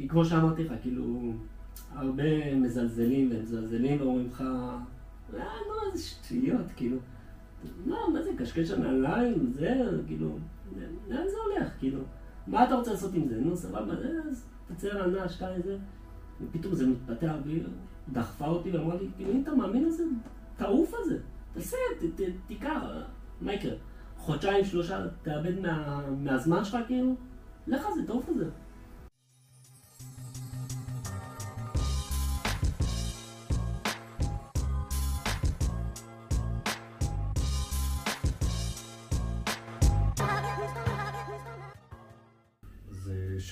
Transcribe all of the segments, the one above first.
כי כמו שאמרתי לך, כאילו, הרבה מזלזלים ומזלזלים ואומרים לך, אה, נו, איזה שטויות, כאילו. לא, מה זה, קשקש הנעליים, זה, כאילו, לאן זה הולך, כאילו? מה אתה רוצה לעשות עם זה? נו, סבבה, אז תצא לענה, שתיים, זה. ופתאום זה מתפתח בי, דחפה אותי ואמרה לי, כאילו, אם אתה מאמין לזה, תעוף על זה. תעשה, תיקח, מה יקרה? חודשיים, שלושה, תאבד מה, מהזמן שלך, כאילו? לך על זה, תעוף על זה.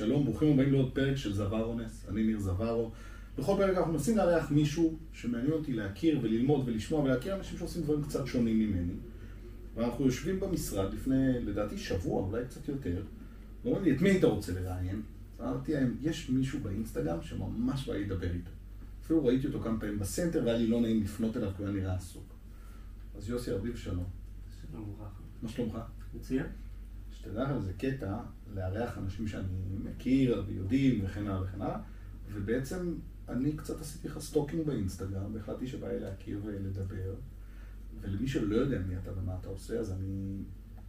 שלום, ברוכים הבאים לעוד פרק של זווארונס, אני ניר זווארו. בכל פרק אנחנו מנסים לארח מישהו שמעניין אותי להכיר וללמוד ולשמוע ולהכיר אנשים שעושים דברים קצת שונים ממני. ואנחנו יושבים במשרד לפני, לדעתי, שבוע, אולי קצת יותר, ואומרים לי, את מי היית רוצה לראיין? אמרתי להם, יש מישהו באינסטגרם שממש בא לי לדבר איתו. אפילו ראיתי אותו כמה פעמים בסנטר והיה לי לא נעים לפנות אליו כי הוא היה נראה עסוק. אז יוסי ארביב, שלום. שלום וברכה. מה שלומך? מצוין. שתדע לך, זה קטע לארח אנשים שאני מכיר ויודעים וכן הלאה וכן הלאה, ובעצם אני קצת עשיתי לך stalking באינסטגרם, והחלטתי שבא לי להכיר ולדבר, ולמי שלא יודע מי אתה ומה אתה עושה, אז אני,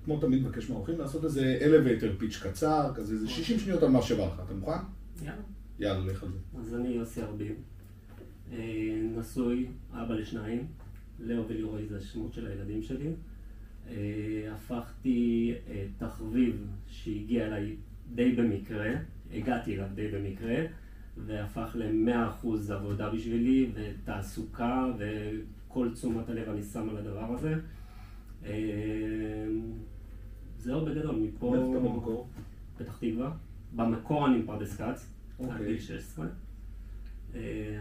כמו תמיד, מבקש מהאורחים לעשות איזה elevator pitch קצר, כזה איזה 60 שניות על מה שבא לך, אתה מוכן? יאללה. יאללה, לך על זה. אז אני יוסי ארביב, אה, נשוי, אבא לשניים, לאו ולירוי זה השמות של הילדים שלי. אה, הפכתי אה, תחביב שהגיע אליי די במקרה, הגעתי אליו די במקרה, והפך ל-100% עבודה בשבילי, ותעסוקה, וכל תשומת הלב אני שם על הדבר הזה. אה, זהו בגדול, מפה... מאיפה אתה במקור? פתח תקווה. במקור אני מפרדס כץ, עד אוקיי. גיל 16.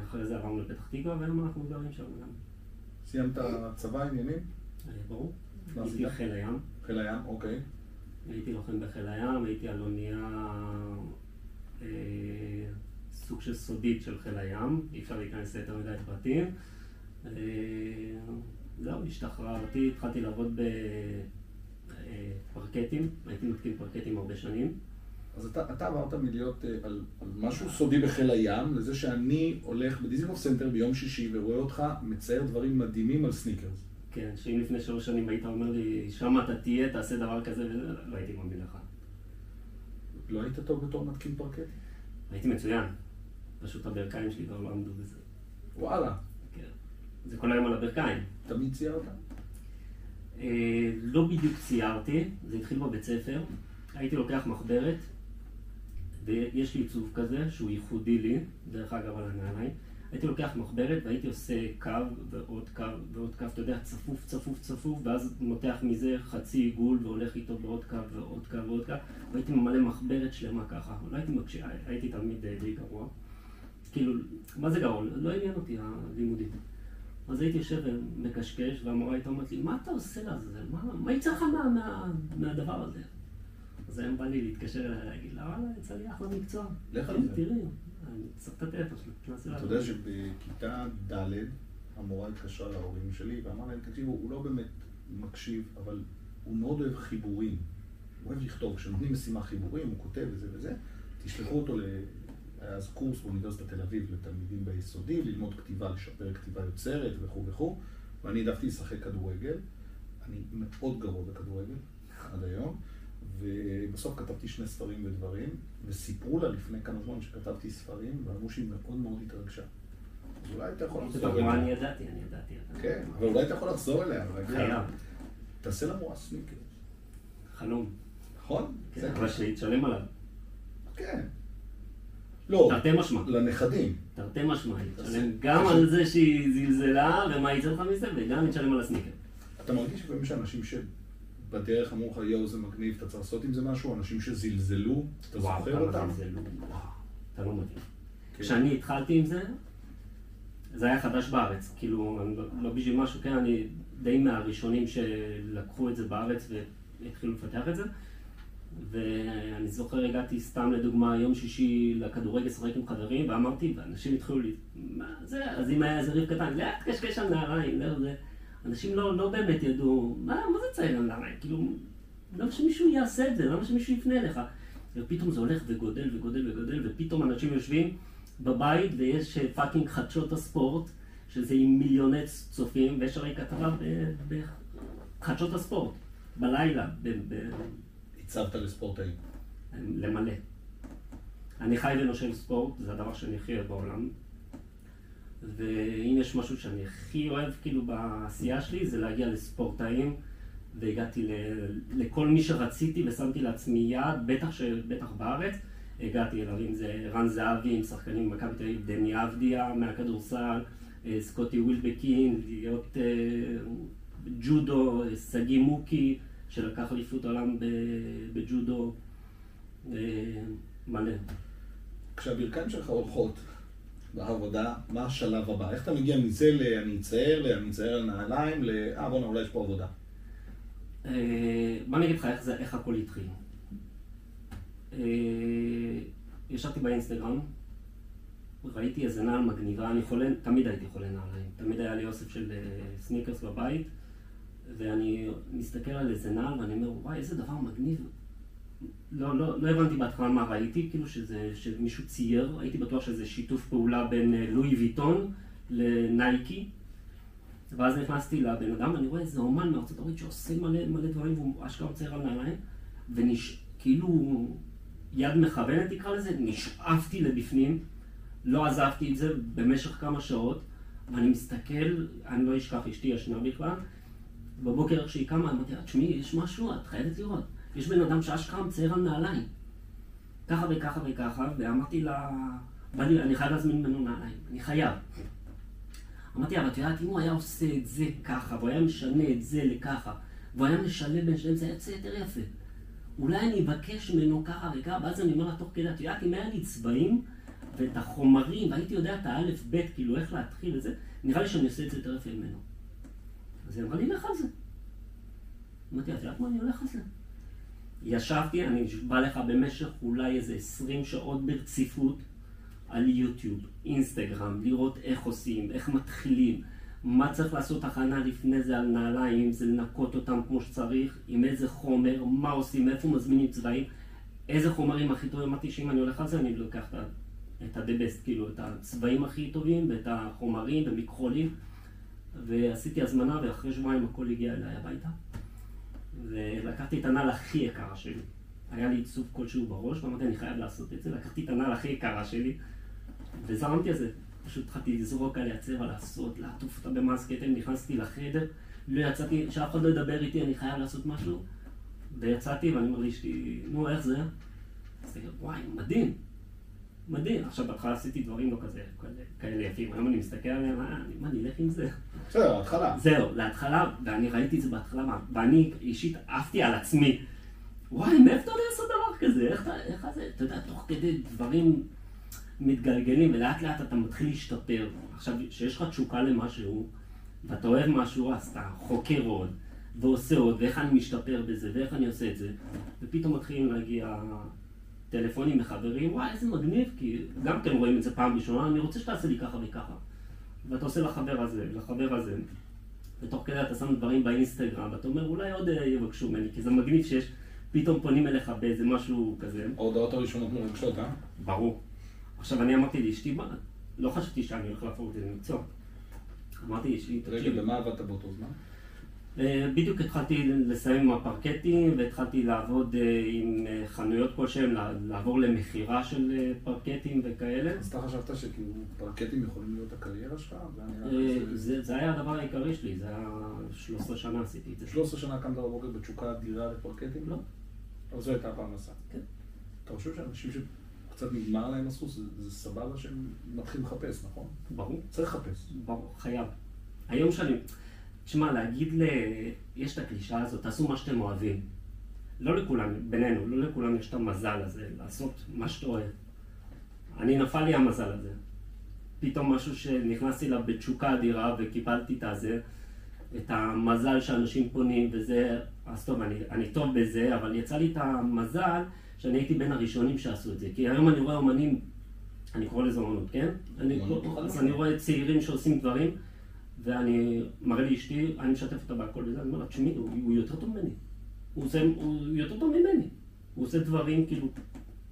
אחרי זה עברנו לפתח תקווה, והיום אנחנו גרים שם גם. סיימת צבא עניינים? ברור. מה הייתי? חיל הים. חיל הים, אוקיי. הייתי לוחם בחיל הים, הייתי על אונייה אה, סוג של סודית של חיל הים, אי אפשר להיכנס ליותר מדי פרטים. אה, זהו, השתחררתי, התחלתי לעבוד בפרקטים, הייתי מתקין פרקטים הרבה שנים. אז אתה, אתה עברת מלהיות אה, על, על משהו סודי בחיל הים, לזה שאני הולך בדיזינגוף סנטר ביום שישי ורואה אותך מצייר דברים מדהימים על סניקרס. כן, שאם לפני שלוש שנים היית אומר לי, שם אתה תהיה, תעשה דבר כזה, וזה, לא הייתי מאמין לך. לא היית טוב בתור מתקין פרקט? הייתי מצוין. פשוט הברכיים שלי כבר לא עמדו בזה. וואלה, כן. זה כל היום על הברכיים. תמיד ציירת? אה, לא בדיוק ציירתי, זה התחיל בבית ספר. הייתי לוקח מחברת, ויש לי עיצוב כזה, שהוא ייחודי לי, דרך אגב על הנעליים. הייתי לוקח מחברת והייתי עושה קו ועוד קו ועוד קו, אתה יודע, צפוף, צפוף, צפוף, ואז מותח מזה חצי עיגול והולך איתו בעוד קו ועוד קו ועוד קו, והייתי ממלא מחברת שלמה ככה. לא הייתי מקשיב, הייתי תמיד אה, די גרוע. כאילו, מה זה גרוע? לא עניין אותי הלימודים. אז הייתי יושב ומקשקש, והמורה הייתה אומרת לי, מה אתה עושה לעזאזל? מה, מה יצא לך מה, מה, מהדבר הזה? אז היום בא לי להתקשר אליה להגיד לה, וואלה, יצא לי אחלה מקצוע. לך על תראי, זה. תראי, אני צריך את הטלפון שלי, תנסי אתה יודע שבכיתה ד' המורה התקשרה להורים שלי ואמר להם, תקשיבו, הוא לא באמת מקשיב, אבל הוא מאוד אוהב חיבורים. הוא אוהב לכתוב, כשנותנים משימה חיבורים, הוא כותב וזה וזה, תשלחו אותו ל... היה אז קורס באוניברסיטת תל אביב לתלמידים ביסודי, ללמוד כתיבה, לשפר כתיבה יוצרת וכו' וכו', ואני העדפתי לשחק כדורגל. אני מאוד גרוע בכדורגל עד היום, ובסוף כתבתי שני ספרים ודברים, וסיפרו לה לפני כמה זמן שכתבתי ספרים, ואמרו שהיא מאוד מאוד התרגשה. אז אולי אתה יכול לחזור טוב, אני אליה. ידעתי, אני ידעתי. כן, אבל אולי אתה יכול לחזור אליה לה, חייב. תעשה למורה סניקרס, חלום. נכון? כן, אבל שתשלם עליו. כן. לא, תרתי משמע. לנכדים. תרתי משמע, היא תשלם גם על זה שהיא זלזלה, ומה יצא לך מזה, וגם היא תשלם על הסניקר. אתה מרגיש לפעמים שאנשים שבדרך אמרו לך, יואו, זה מגניב, אתה צריך לעשות עם זה משהו, אנשים שזלזלו, אתה וואו, זוכר כמה אותם? זלזלו, וואו, אתה לא מבין. כן. כשאני התחלתי עם זה, זה היה חדש בארץ, כאילו, אני לא, לא בשביל משהו, כן, אני די מהראשונים שלקחו את זה בארץ והתחילו לפתח את זה. ואני זוכר, הגעתי סתם לדוגמה יום שישי לכדורגל לשחק עם חברים, ואמרתי, ואנשים התחילו לי, מה זה, אז אם היה איזה ריב קטן, לאט קשקש על נעליים, לא זה. אנשים לא, לא באמת ידעו, מה, מה זה צעיר נעליים? כאילו, למה שמישהו יעשה את זה? למה שמישהו יפנה אליך? ופתאום זה הולך וגודל וגודל וגודל, ופתאום אנשים יושבים בבית ויש פאקינג חדשות הספורט, שזה עם מיליוני צופים, ויש הרי כתבה בחדשות הספורט, בלילה. הצבת לספורטאים. למלא. אני חי ונושם ספורט, זה הדבר שאני הכי אוהב בעולם. ואם יש משהו שאני הכי אוהב כאילו בעשייה שלי, זה להגיע לספורטאים. והגעתי ל, לכל מי שרציתי ושמתי לעצמי יד, בטח, ש, בטח בארץ. הגעתי אליו, אם זה רן זהבי, עם שחקנים במכבי תל אביב, דני אבדיה מהכדורסל, אה, סקוטי ווילבקין, להיות אה, ג'ודו, שגיא מוקי, שלקח אליפות עולם בג'ודו, אה, מלא. כשהברכיים שלך הולכות בעבודה, מה השלב הבא? איך אתה מגיע מזה ל... אני אצייר, ל... אני אצייר על נעליים, ל... אה בואנה אולי יש פה עבודה. אה, בוא אני אגיד לך איך, זה, איך הכל התחיל. אה, ישבתי באינסטגרם, ראיתי איזה נעל מגניבה, אני חולה, תמיד הייתי חולה נעליים, תמיד היה לי אוסף של אה, סניקרס בבית, ואני מסתכל על איזה נעל ואני אומר, וואי, איזה דבר מגניב. לא, לא, לא הבנתי בהתחלה מה ראיתי, כאילו שזה, שמישהו צייר, הייתי בטוח שזה שיתוף פעולה בין לואי ויטון לנייקי. ואז נכנסתי לבן אדם, ואני רואה איזה אומן מארצות הברית שעושה מלא, מלא דברים, והוא אשכרה מצייר על נעליים, וכאילו יד מכוונת תקרא לזה, נשאפתי לבפנים, לא עזבתי את זה במשך כמה שעות, ואני מסתכל, אני לא אשכח, אשתי ישנה בכלל, בבוקר איך שהיא קמה, אמרתי לה, תשמעי, יש משהו, את חייבת לראות. יש בן אדם שאשכרה מצייר על נעליים. ככה וככה וככה, ואמרתי לה, אני חייב להזמין ממנו נעליים, אני חייב. אמרתי, אבל את יודעת, אם הוא היה עושה את זה ככה, והוא היה משנה את זה לככה, והוא היה משלב בין שניהם, זה היה יוצא יותר יפה. אולי אני אבקש ממנו ככה וככה, ואז אני אומר לה תוך כדי, את יודעת, אם היה לי צבעים ואת החומרים, והייתי יודע את האלף-בית, כאילו איך להתחיל וזה, נראה לי שאני עושה את זה יותר יפה ממנו. אז היא אמרה לי, לך על זה. אמרתי, את יודעת מה, אני הולך על זה. ישבתי, אני בא לך במשך אולי איזה עשרים שעות ברציפות, על יוטיוב, אינסטגרם, לראות איך עושים, איך מתחילים, מה צריך לעשות הכנה לפני זה על נעליים, אם זה לנקות אותם כמו שצריך, עם איזה חומר, מה עושים, איפה מזמינים צבעים, איזה חומרים הכי טובים. אמרתי שאם אני הולך על זה, אני לוקח את ה-the best, כאילו, את הצבעים הכי טובים, ואת החומרים ומכחולים. ועשיתי הזמנה, ואחרי שבועיים הכל הגיע אליי הביתה. ולקחתי את הנעל הכי יקרה שלי. היה לי עיצוב כלשהו בראש, ואמרתי, אני חייב לעשות את זה. לקחתי את הנעל הכי יקרה שלי. וזרמתי על זה. פשוט התחלתי לזרוק עליה צבע, לעשות, לעטוף אותה במאסקטים, נכנסתי לחדר, לא יצאתי, שאף אחד לא ידבר איתי, אני חייב לעשות משהו. ויצאתי ואני אומר לאשתי, נו, איך זה? אז תגיד, וואי, מדהים, מדהים. עכשיו, בהתחלה עשיתי דברים לא כזה, כאלה יפים. היום אני מסתכל עליהם, מה, מה, אני אלך עם זה? בסדר, להתחלה. זהו, להתחלה, ואני ראיתי את זה בהתחלה, ואני אישית עפתי על עצמי. וואי, מאיפה אתה יודע לעשות דבר כזה? איך אתה, איך זה, אתה יודע, תוך כדי דברים מתגלגלים ולאט לאט אתה מתחיל להשתפר. עכשיו, כשיש לך תשוקה למשהו, ואתה אוהב משהו, אז אתה חוקר עוד, ועושה עוד, ואיך אני משתפר בזה, ואיך אני עושה את זה, ופתאום מתחילים להגיע טלפונים מחברים, וואי, איזה מגניב, כי גם אתם רואים את זה פעם ראשונה, אני רוצה שתעשה לי ככה וככה. ואתה עושה לחבר הזה, לחבר הזה, ותוך כדי אתה שם דברים באינסטגרם, ואתה אומר, אולי עוד אה, יבקשו ממני, כי זה מגניב שיש, פתאום פונים אליך באיזה משהו כזה. ההודעות הראשונות מרגשות, אה? ברור. עכשיו אני אמרתי לאשתי, מה, לא חשבתי שאני הולך להפוך את זה למקצוע. אמרתי לאשתי, תקשיב. רגע, במה עבדת באותו זמן? אה, בדיוק התחלתי לסיים עם הפרקטים והתחלתי לעבוד אה, עם אה, חנויות כלשהם, לעבור למכירה של פרקטים וכאלה. אז אתה חשבת שכאילו פרקטים יכולים להיות הקריירה שלך? זה, זה היה הדבר העיקרי שלי, זה היה 13 שנה עשיתי את זה. 13 שנה קמת בבוקר בתשוקה אדירה לפרקטים? לא. אבל זו הייתה הפרנסה. כן. אתה חושב שאנשים קצת נגמר להם הסוס, זה סבבה שהם מתחילים לחפש, נכון? ברור. צריך לחפש. ברור, חייב. היום שאני... תשמע, להגיד ל... יש את הקלישה הזאת, תעשו מה שאתם אוהבים. לא לכולם, בינינו, לא לכולם יש את המזל הזה, לעשות מה שאתה אוהב. אני נפל לי המזל הזה. פתאום משהו שנכנסתי אליו בתשוקה אדירה וקיבלתי את הזה, את המזל שאנשים פונים וזה, אז טוב, אני, אני טוב בזה, אבל יצא לי את המזל שאני הייתי בין הראשונים שעשו את זה. כי היום אני רואה אומנים, אני קורא לזה אומנות, כן? אני, אז אני רואה צעירים שעושים דברים, ואני מראה לאשתי, אני משתף אותה בהכל וזה, אני אומר לה, תשמעי, הוא, הוא יותר טוב ממני. הוא, עושה, הוא יותר טוב ממני. הוא עושה דברים כאילו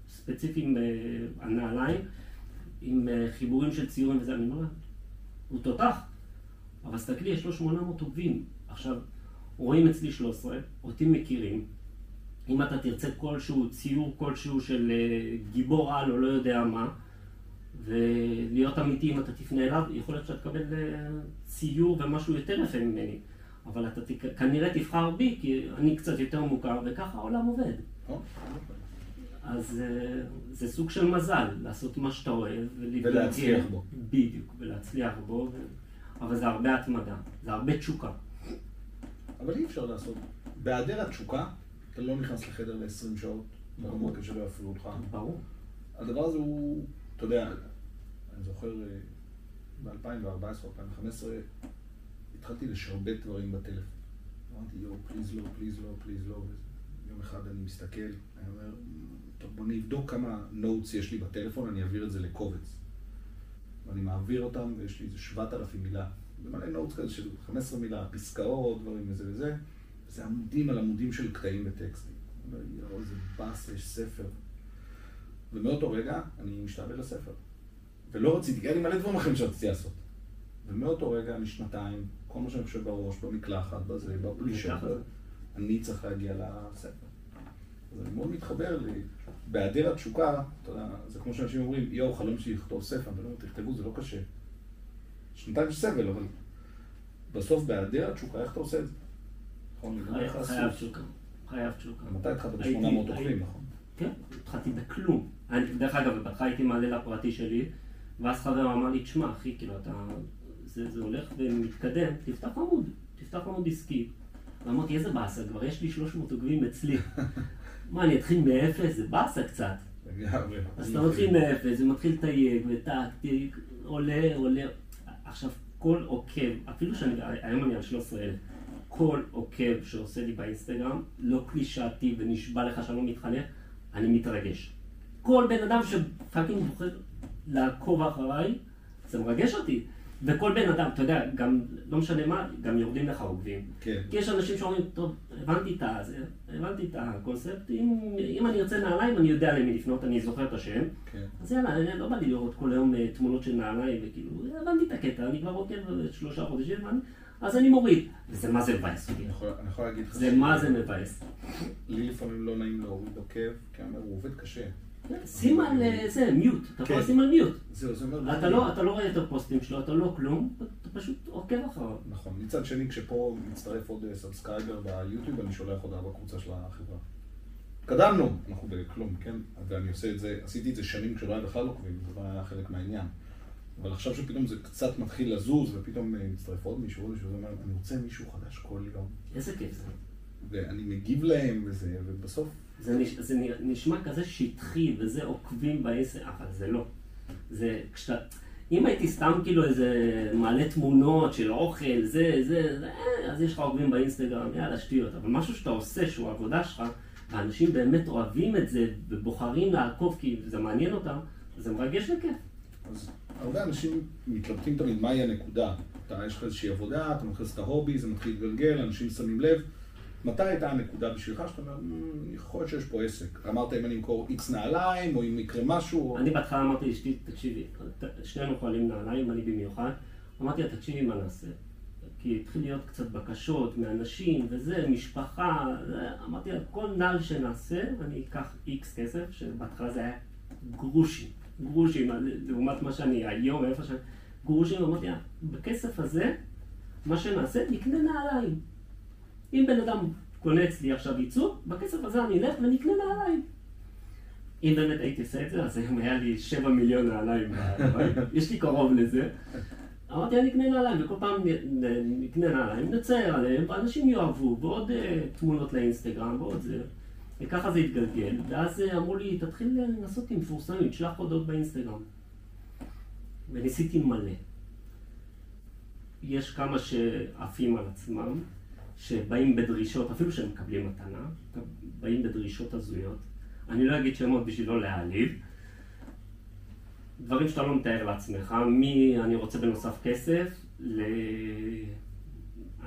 ספציפיים הנעליים, עם חיבורים של ציורים וזה, אני אומר לה, הוא תותח, אבל תסתכלי, יש לו 800 עוקבים. עכשיו, רואים אצלי 13, אותי מכירים. אם אתה תרצה כלשהו, ציור כלשהו של גיבור על או לא יודע מה, ולהיות אמיתי אם אתה תפנה אליו, יכול להיות שאתה תקבל ציור ומשהו יותר יפה ממני. אבל אתה כנראה תבחר בי, כי אני קצת יותר מוכר, וככה העולם עובד. אז זה סוג של מזל, לעשות מה שאתה אוהב. ולהצליח בו. בדיוק, ולהצליח בו, אבל זה הרבה התמדה, זה הרבה תשוקה. אבל אי אפשר לעשות. בהיעדר התשוקה, אתה לא נכנס לחדר ל-20 שעות, ברור שלא יפריעו אותך. ברור. הדבר הזה הוא, אתה יודע, אני זוכר ב-2014-2015, התחלתי לשרבט דברים בטלפון. אמרתי, יואו, please לא, please לא, please לא. יום אחד אני מסתכל, אני אומר, טוב, בוא נבדוק כמה notes יש לי בטלפון, אני אעביר את זה לקובץ. ואני מעביר אותם, ויש לי איזה 7,000 מילה. זה מלא notes כזה של 15 מילה, פסקאות, דברים וזה וזה. זה עמודים על עמודים של קטעים בטקסטים. אני אומר, יואו, איזה באסה, יש ספר. ומאותו רגע אני משתעבד לספר. ולא רציתי, היה לי מלא דברים אחרים שרציתי לעשות. ומאותו רגע אני שנתיים, כל מה שאני חושב בראש, במקלחת, בזה, בפלישה, אני צריך להגיע לספר. אז אני מאוד מתחבר לי, בהיעדר התשוקה, אתה יודע, זה כמו שאנשים אומרים, יואו, חלום שלי לכתוב ספר, אני אומר, תכתבו, זה לא קשה. שנתיים של סבל, אבל בסוף בהיעדר התשוקה, איך אתה עושה את זה? נכון, חייב תשוקה, חייב תשוקה. מתי התחלת ב-800 עוקבים, נכון? כן, התחלתי בכלום. דרך אגב, בהתחלה הייתי מעלה לפרטי שלי, ואז חבר אמר לי, תשמע, אחי, כאילו, אתה... זה, זה הולך ומתקדם, תפתח עמוד, תפתח עמוד עסקי. ואמרתי, איזה באסה, כבר יש לי 300 עוקבים אצלי. מה, אני אתחיל מאפס? זה באסה קצת. אז אתה מתחיל מאפס, ומתחיל לתייג, וטקטי, עולה, עולה. עכשיו, כל עוקב, אפילו שאני, היום אני על 13,000, כל עוקב שעושה לי באינסטגרם, לא קלישאתי ונשבע לך שאני לא מתחנך, אני מתרגש. כל בן אדם שפאקינג בוחר לעקוב אחריי, זה מרגש אותי. וכל בן אדם, אתה יודע, גם, לא משנה מה, גם יורדים לך עוקבים. כן. כי יש אנשים שאומרים, טוב, הבנתי את זה, הבנתי את הקונספט, אם, אם אני ארצה נעליים, אני יודע למי לפנות, אני זוכר את השם. כן. אז יאללה, אני לא בא לי לראות כל היום אה, תמונות של נעליים, וכאילו, הבנתי את הקטע, אני כבר עוקב שלושה חודשים, ואני, אז אני מוריד. וזה מה זה מבאס אותי. אני יכול להגיד לך... זה מה זה מבאס. לי לפעמים לא נעים להוריד עוקב, כי אני אומר, הוא עובד קשה. שים על זה, mute, אתה יכול לשים על mute. זה אומר... אתה לא רואה את הפוסטים שלו, אתה לא כלום, אתה פשוט עוקב אחריו. נכון. מצד שני, כשפה מצטרף עוד subscriber ביוטיוב, אני שולח הודעה בקבוצה של החברה. התקדמנו, אנחנו בכלום, כן? ואני עושה את זה, עשיתי את זה שנים כשלא היה בכלל עוקבים, זה לא היה חלק מהעניין. אבל עכשיו שפתאום זה קצת מתחיל לזוז, ופתאום מצטרף עוד מישהו, מישהו, אומר, אני רוצה מישהו חדש כל יום. איזה כיף זה. ואני מגיב להם וזה, ובסוף... זה, נש, זה נשמע כזה שטחי, וזה עוקבים בעשר, אבל זה לא. זה כשאתה... אם הייתי סתם כאילו איזה מעלה תמונות של אוכל, זה, זה, זה, אז יש לך עוקבים באינסטגרם, יאללה, שטויות. אבל משהו שאתה עושה, שהוא העבודה שלך, ואנשים באמת אוהבים את זה, ובוחרים לעקוב כי זה מעניין אותם, זה מרגש וכיף. אז הרבה אנשים מתלבטים תמיד מהי הנקודה. אתה, יש לך איזושהי עבודה, אתה מכניס את ההובי, זה מתחיל להתגלגל, אנשים שמים לב. מתי הייתה הנקודה בשבילך שאתה אומר, יכול להיות שיש פה עסק? אמרת אם אני אמכור איקס נעליים, או אם יקרה משהו? אני בהתחלה אמרתי לאשתי, תקשיבי, שנינו יכולים נעליים, אני במיוחד. אמרתי לה, תקשיבי מה נעשה. כי התחיל להיות קצת בקשות מאנשים וזה, משפחה, אמרתי לה, כל נעל שנעשה, אני אקח איקס כסף, שבהתחלה זה היה גרושים, גרושים, לעומת מה שאני היום, איפה שאני, גרושים, אמרתי לה, בכסף הזה, מה שנעשה, נקנה נעליים. אם בן אדם קונה אצלי עכשיו ייצור, בכסף הזה אני אלך ונקנה נעליים. אם באמת הייתי עושה את זה, אז היום היה לי 7 מיליון נעליים יש לי קרוב לזה. אמרתי, אני אקנה נעליים, וכל פעם נקנה נעליים, נצייר עליהם, ואנשים יאהבו, ועוד תמונות לאינסטגרם, ועוד זה. וככה זה התגלגל, ואז אמרו לי, תתחיל לנסות עם מפורסמים, תשלח הודעות באינסטגרם. וניסיתי מלא. יש כמה שעפים על עצמם, שבאים בדרישות, אפילו שהם מקבלים מתנה, באים בדרישות הזויות. אני לא אגיד שמות בשביל לא להעליב. דברים שאתה לא מתאר לעצמך, מי אני רוצה בנוסף כסף, ל...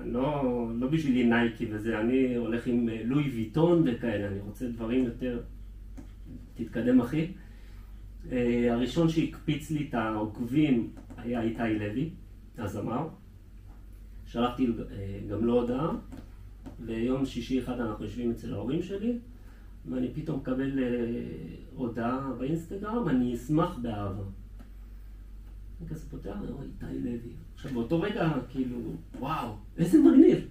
לא, לא בשבילי נייקי וזה, אני הולך עם לואי ויטון וכאלה, אני רוצה דברים יותר תתקדם אחי. אה, הראשון שהקפיץ לי את העוקבים היה איתי לוי, הזמר. שלחתי אה, גם לו הודעה, ויום שישי אחד אנחנו יושבים אצל ההורים שלי, ואני פתאום מקבל אה, הודעה באינסטגרם, אני אשמח באהבה. אני כזה פותח, אני רואה איתי לוי. עכשיו באותו רגע, כאילו, וואו, איזה מגניב.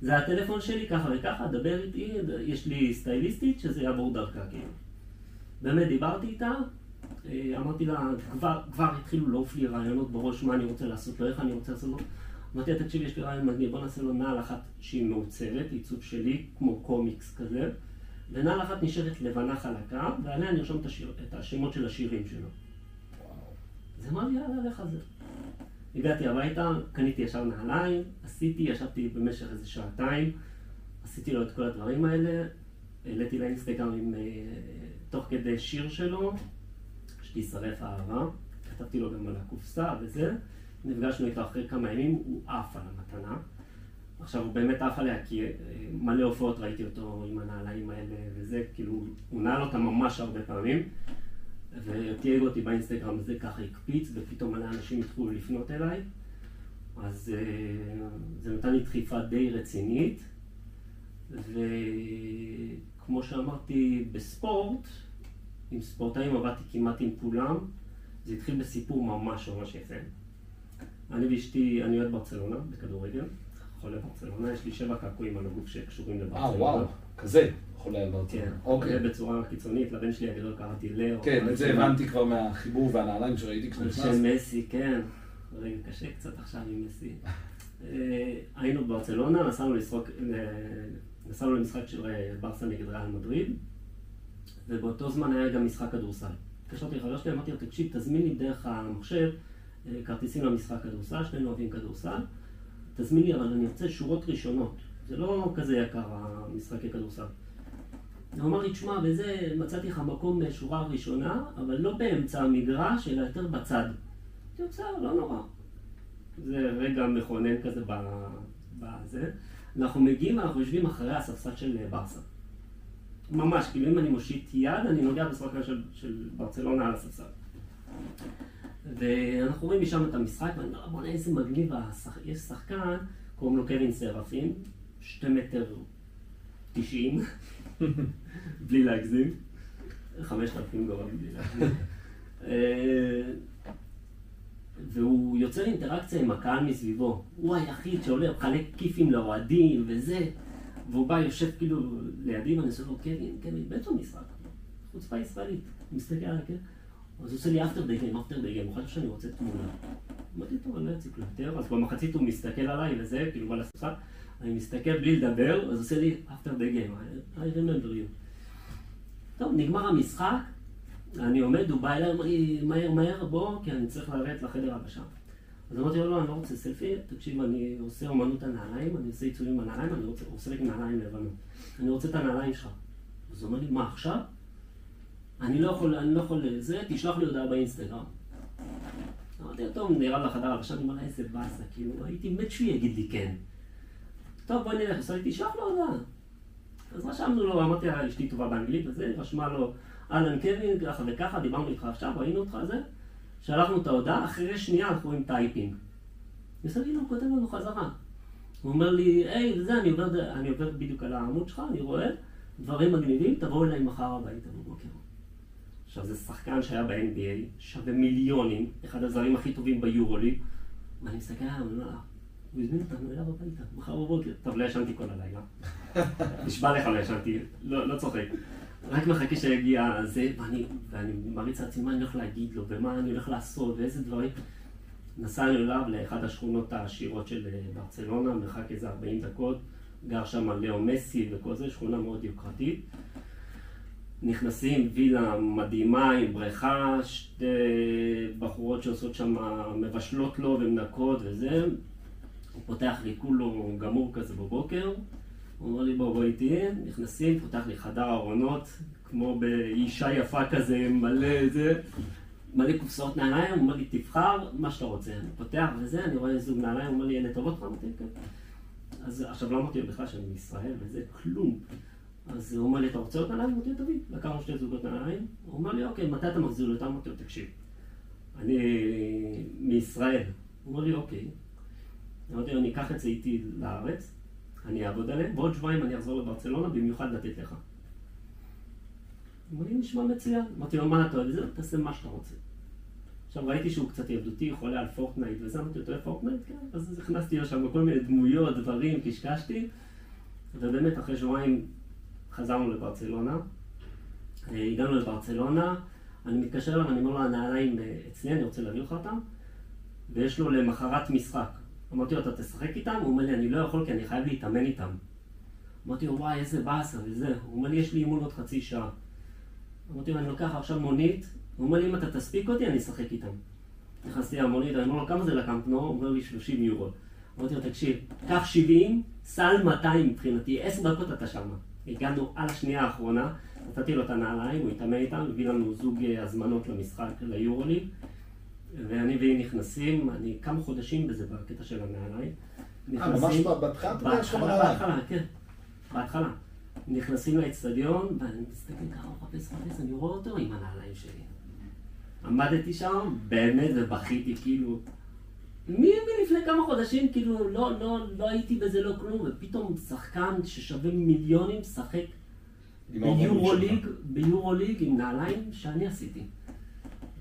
זה הטלפון שלי, ככה וככה, דבר איתי, יש לי סטייליסטית שזה יעבור דרכה, כאילו. באמת דיברתי איתה, אה, אמרתי לה, כבר, כבר התחילו לעוף לי רעיונות בראש מה אני רוצה לעשות לו, איך אני רוצה לעשות לו. אמרתי לה, תקשיב, יש לי רעיון מגניב, בוא נעשה לו נעל אחת שהיא מעוצבת, עיצוב שלי, כמו קומיקס כזה, ונעל אחת נשארת לבנה חלקה, ועליה נרשום את, השיר, את השמות של השירים שלו. אז אמר לי, יאללה, לך על זה. הגעתי הביתה, קניתי ישר נעליים, עשיתי, ישבתי במשך איזה שעתיים, עשיתי לו את כל הדברים האלה, העליתי לאינסטגרם עם, אה, תוך כדי שיר שלו, שתישרף האהבה, כתבתי לו גם על הקופסה וזה, נפגשנו איתו אחרי כמה ימים, הוא עף על המתנה. עכשיו הוא באמת עף עליה כי אה, מלא הופעות ראיתי אותו עם הנעליים האלה וזה, כאילו הוא נעל אותה ממש הרבה פעמים ותייג אותי באינסטגרם וזה ככה הקפיץ ופתאום מלא אנשים התחילו לפנות אליי אז אה, זה נתן לי דחיפה די רצינית וכמו שאמרתי בספורט עם ספורטאים עבדתי כמעט עם כולם, זה התחיל בסיפור ממש ממש יפה. אני ואשתי, אני אוהד ברצלונה בכדורגל, חולה ברצלונה, יש לי שבע קעקועים על הגוף שקשורים לברצלונה. אה, וואו, כזה, חולה על ברצלונה. כן, אוקיי. בצורה קיצונית, לבן שלי הגדול קראתי לאו. כן, את זה הבנתי כבר מהחיבור והנעליים שראיתי כשנכנסת. של מסי, כן. רגע, קשה קצת עכשיו עם מסי. אה, היינו בברצלונה, נסענו למשחק של אה, ברסה נגד ריאל מדריד. ובאותו זמן היה גם משחק כדורסל. התקשרתי לחבר שלי, אמרתי לו, תקשיב, תזמין לי דרך המחשב אה, כרטיסים למשחק כדורסל, שנינו אוהבים כדורסל, תזמין לי, אבל אני רוצה שורות ראשונות. זה לא כזה יקר המשחקי כדורסל. הוא אמר לי, תשמע, וזה, מצאתי לך מקום שורה ראשונה, אבל לא באמצע המגרש, אלא יותר בצד. אמרתי, בסדר, לא נורא. זה רגע מכונן כזה בזה. אנחנו מגיעים, אנחנו יושבים אחרי הספסל של ברסה. ממש, כאילו אם אני מושיט יד, אני נוגע בשחקן של, של ברצלונה על הספסל. ואנחנו רואים משם את המשחק, ואני אומר, בוא'נה איזה מגניב, השח... יש שחקן, קוראים לו קווין סרפין, שתי מטר תשעים, בלי להגזים, חמשת אלפים גורם בלי להגזים. אה, והוא יוצר אינטראקציה עם הקהל מסביבו. הוא היחיד שעולה, מחלק כיפים לאוהדים וזה. והוא בא, יושב כאילו לידי, ואני עושה לו, קווין, קווין, באיזה משחק? חוצפה ישראלית. הוא מסתכל עליי, כן? אז הוא עושה לי די גיים, אפטר די גיים, הוא חושב שאני רוצה תמונה. אמרתי, טוב, אני לא אציג יותר, אז במחצית הוא מסתכל עליי וזה, כאילו בא לספסל, אני מסתכל בלי לדבר, אז עושה לי after the game, I remember you. טוב, נגמר המשחק, אני עומד, הוא בא אליי, אמר לי, מהר מהר, בוא, כי אני צריך לרדת לחדר הבשה. אז אמרתי לו, לא, אני לא רוצה סלפי, תקשיב, אני עושה אומנות הנעליים, אני עושה עיצובים בנעליים, אני רוצה, עושה לי נעליים לבנות. אני רוצה את הנעליים שלך. אז הוא אומר לי, מה עכשיו? אני לא יכול, אני לא יכול, זה, תשלח לי הודעה באינסטגרם. אמרתי טוב, נראה לחדר הלבשה, אני אומר לה, איזה באסה, כאילו, הייתי מת שהוא יגיד לי כן. טוב, בואי נלך, עושה לי, תשלח לו הודעה. אז רשמנו לו, אמרתי לה, אשתי טובה באנגלית וזה, רשמה לו, אהלן קווין, ככה וככה, דיברנו איתך עכשיו, ראינו אותך, זה. שלחנו את ההודעה, אחרי שנייה אנחנו רואים typing. בסדר, הנה הוא כותב לנו חזרה. הוא אומר לי, היי, וזה, אני עובר, אני עובר בדיוק על העמוד שלך, אני רואה דברים מגניבים, תבואו אליי מחר הביתה בבוקר. עכשיו, זה שחקן שהיה ב-NBA, שווה מיליונים, אחד הזרים הכי טובים ביורוליג, ואני מסתכל עליו, אני אומר, הוא הזמין אותנו אליו הביתה, מחר בבוקר. טוב, לא ישנתי כל הלילה. נשבע לך, לא ישנתי, לא, לא צוחק. רק מחכה שיגיע זה, ואני, ואני מריץ לעצמי מה אני הולך להגיד לו, ומה אני הולך לעשות, ואיזה דברים. נסענו אליו לאחד השכונות העשירות של אה, ברצלונה, מרחק איזה 40 דקות, גר שם לאו מסי וכל זה, שכונה מאוד יוקרתית. נכנסים, וילה מדהימה עם בריכה, שתי בחורות שעושות שם, מבשלות לו ומנקות וזה. הוא פותח לי כולו גמור כזה בבוקר, הוא אומר לי בוא בואי תהיה, נכנסים, פותח לי חדר ארונות, כמו באישה יפה כזה, מלא זה, מלא קופסאות נעליים, הוא אומר לי תבחר מה שאתה רוצה, אני פותח וזה, אני רואה זוג נעליים, הוא אומר לי אלה טובות לך? אמרתי כן. אז עכשיו לא אמרתי לו בכלל שאני מישראל וזה, כלום. אז הוא אומר לי, אתה רוצה עוד נעליים? אמרתי לו, תביא. לקחנו שתי זוגות נעליים. הוא אומר לי, אוקיי, מתי אתה מחזיר לי אותם? אמרתי לו, תקשיב, אני מישראל. הוא אומר לי, אוקיי. אמרתי לו, אני אקח את זה איתי לארץ, אני אעבוד עליהם, בעוד שבועיים אני אחזור לברצלונה, במיוחד לתת לך. הוא לי, נשמע מצוין. אמרתי לו, מה אתה אוהב? זהו, תעשה מה שאתה רוצה. עכשיו ראיתי שהוא קצת ילדותי, חולה על Fortnite וזה, אמרתי לו, Fortnite? כן. אז הכנסתי לו שם כל מיני דמויות, דברים, קשקשתי, ובאמת אחרי שבועיים חזרנו לברצלונה. אה, הגענו לברצלונה, אני מתקשר אליו, אני אומר לו, הנעליים אה, אצלי, אני רוצה להביא לך אותם, ויש לו למחרת משחק. אמרתי לו, אתה תשחק איתם? הוא אומר לי, אני לא יכול כי אני חייב להתאמן איתם. אמרתי לו, וואי, איזה באסה וזה. הוא אומר לי, יש לי אימון עוד חצי שעה. אמרתי לו, אני לוקח עכשיו מונית, הוא אומר לי, אם אתה תספיק אותי, אני אשחק איתם. נכנסתי למונית, אני אומר לו, כמה זה לקמפנו? הוא אומר לי, 30 יורו. אמרתי לו, תקשיב, קח 70, סל 200 מבחינתי, 10 דקות אתה שמה. הגענו על השנייה האחרונה, נתתי לו את הנעליים, הוא התאמן איתם, הביא לנו זוג אה, הזמנות למשחק, ליורוליג, ואני והיא נכנסים, אני כמה חודשים בזה, בקטע של הנעליים. אה, ממש בהתחלה בהתחלה, כן, בהתחלה. נכנסים לאצטדיון, ואני מסתכל ככה, מחפש, מחפש, אני רואה אותו עם הנעליים שלי. עמדתי שם, באמת, ובכיתי, כאילו... מי מלפני כמה חודשים, כאילו, לא, לא, לא הייתי בזה לא כלום, ופתאום שחקן ששווה מיליונים משחק ביורוליג. ביורוליג עם נעליים שאני עשיתי.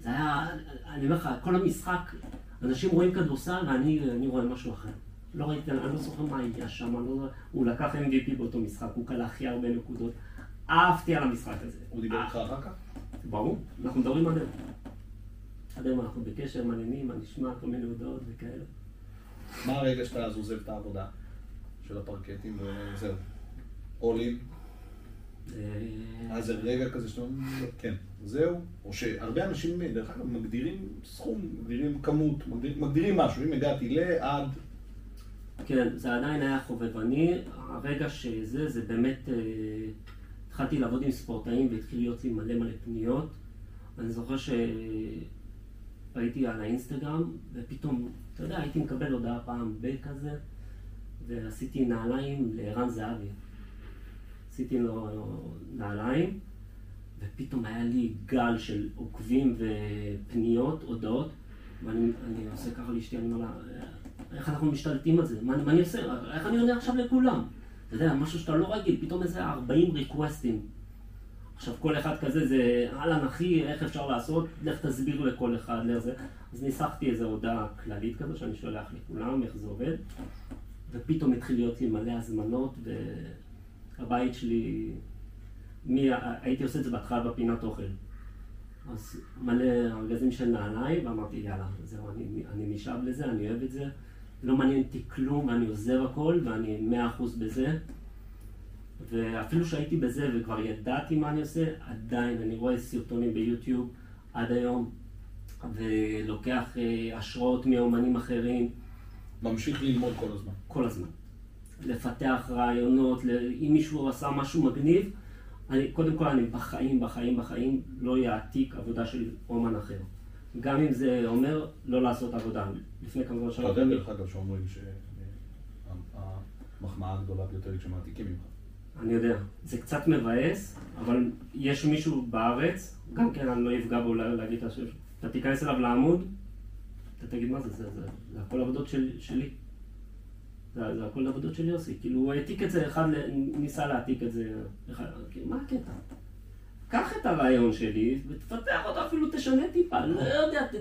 זה היה, אני אומר לך, כל המשחק, אנשים רואים כדורסל ואני אני רואה משהו אחר. לא ראיתי, אני לא זוכר מה היה שם, לא, הוא לקח MVP באותו משחק, הוא כלה הכי הרבה נקודות. עפתי על המשחק הזה. הוא דיבר איתך אחר כך? ברור, אנחנו מדברים עד היום. עד היום אנחנו בקשר, מעניינים, מה נשמע, כל מיני הודעות וכאלה. מה הרגע שאתה אז עוזב את העבודה של הפרקטים וזהו? אולין? אה, היה זה רגע כזה שאתה אומר, כן, זהו? או שהרבה אנשים, דרך אגב, מגדירים סכום, מגדירים כמות, מגדיר, מגדירים משהו. אם הגעתי לעד, כן, זה עדיין היה חובבני. הרגע שזה, זה באמת... אה, התחלתי לעבוד עם ספורטאים והתחיל להיות לי מלא מלא פניות. אני זוכר שהייתי על האינסטגרם, ופתאום, אתה יודע, הייתי מקבל הודעה פעם ב כזה, ועשיתי נעליים לערן זהבי. עשיתי לו נעליים, ופתאום היה לי גל של עוקבים ופניות, הודעות, ואני אני עושה ככה לאשתי, אני אומר לה, איך אנחנו משתלטים על זה? מה, מה אני עושה? איך אני עונה עכשיו לכולם? אתה יודע, משהו שאתה לא רגיל, פתאום איזה 40 ריקווסטים. עכשיו כל אחד כזה זה, אהלן אחי, איך אפשר לעשות? לך תסביר לכל אחד, לזה. אז ניסחתי איזו הודעה כללית כזו שאני שולח לכולם, איך זה עובד. ופתאום התחיל להיות לי מלא הזמנות, והבית שלי, מי, הייתי עושה את זה בהתחלה בפינת אוכל. אז מלא ארגזים של נעליים, ואמרתי, יאללה, זהו, אני, אני נשאב לזה, אני אוהב את זה. לא מעניין אותי כלום, ואני עוזב הכל, ואני מאה אחוז בזה. ואפילו שהייתי בזה וכבר ידעתי מה אני עושה, עדיין אני רואה סרטונים ביוטיוב עד היום, ולוקח אה, השראות מאומנים אחרים ממשיך ללמוד כל הזמן. כל הזמן. לפתח רעיונות, אם מישהו עשה משהו מגניב, אני, קודם כל אני בחיים, בחיים, בחיים לא יעתיק עבודה של אומן אחר. גם אם זה אומר לא לעשות עבודה. לפני כמה זמן אתה שלחתי יודע דרך אגב שאומרים שהמחמאה הגדולה ביותר היא כשמעתיקים ממך. אני יודע, זה קצת מבאס, אבל יש מישהו בארץ, גם כן אני לא אפגע בו לה- להגיד את השם, אתה תיכנס אליו לעמוד, אתה תגיד מה זה, זה, זה, זה הכל עבודות של, שלי. זה, זה הכל עבודות של יוסי, כאילו הוא העתיק את זה, אחד ניסה להעתיק את זה, אחד, כאילו, מה הקטע? קח את הרעיון שלי ותפתח אותו, אפילו תשנה טיפה, לא יודע, ת,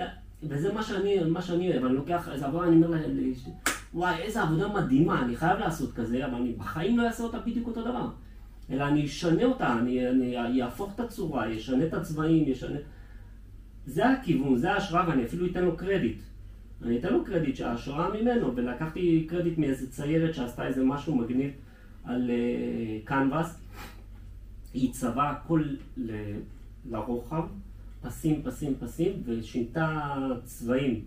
ת, וזה מה שאני, מה שאני אוהב, אני לוקח איזה עבודה, אני אומר לאשתי, וואי, איזה עבודה מדהימה, אני חייב לעשות כזה, אבל אני בחיים לא אעשה אותה בדיוק אותו דבר. אלא אני אשנה אותה, אני, אני אהפוך את הצורה, אשנה את הצבעים, אשנה... זה הכיוון, זה ההשראה, ואני אפילו אתן לו קרדיט. אני אתן לו קרדיט שההשראה ממנו, ולקחתי קרדיט מאיזה ציירת שעשתה איזה משהו מגניב על קנבס. היא צבעה הכל ל- לרוחב, פסים, פסים, פסים, ושינתה צבעים.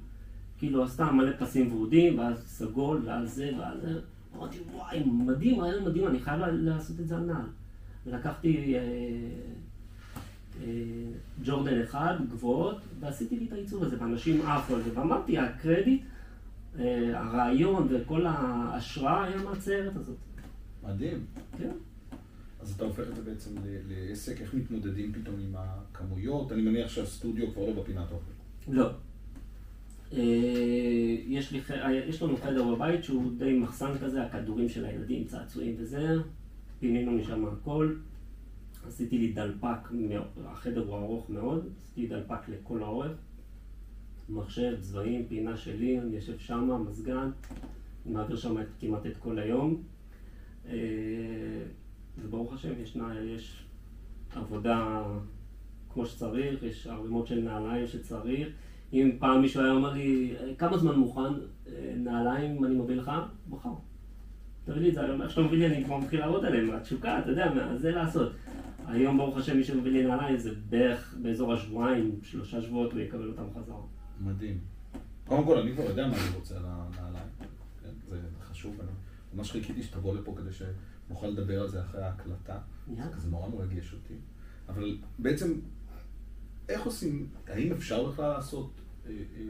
כאילו עשתה מלא פסים ורודים, ואז סגול, ואז זה, ואז זה. אמרתי, וואי, מדהים, רעיון מדהים, אני חייב לעשות את זה על נעל. ולקחתי אה, אה, ג'ורדן אחד, גבוהות, ועשיתי לי את העיצוב הזה, ואנשים עפו על זה, ואמרתי, הקרדיט, אה, הרעיון וכל ההשראה היה מהציירת הזאת. מדהים. כן. אז אתה הופך את זה בעצם לעסק, איך מתמודדים פתאום עם הכמויות? אני מניח שהסטודיו כבר לא בפינת אוכל. לא. אה, יש, לי, אה, יש לנו חדר בבית שהוא די מחסן כזה, הכדורים של הילדים, צעצועים וזה, פינינו משם הכל. עשיתי לי דלפק, החדר הוא ארוך מאוד, עשיתי דלפק לכל האורך. מחשב, צבעים, פינה שלי, אני יושב שם, מזגן, מעביר שם כמעט את כל היום. אה, וברוך השם, יש, נע- יש עבודה כמו שצריך, יש ערימות של נעליים שצריך. אם פעם מישהו היה אומר לי, כמה זמן מוכן אה, נעליים אני מביא לך? מחר. תביא לי את זה, היום איך שאתה מביא לי אני כבר מתחיל לעבוד עליהם, התשוקה, אתה יודע, מה, זה לעשות. היום ברוך השם מי שמביא לי נעליים זה בערך באזור השבועיים, שלושה שבועות הוא יקבל אותם חזרה. מדהים. קודם כל, אני כבר יודע מה אני רוצה על הנעליים. כן? זה חשוב. אני ממש חיכיתי שתבוא לפה כדי שנוכל לדבר על זה אחרי ההקלטה. יאללה. זה נורא מרגש אותי. אבל בעצם, איך עושים, האם אפשר בכלל לעשות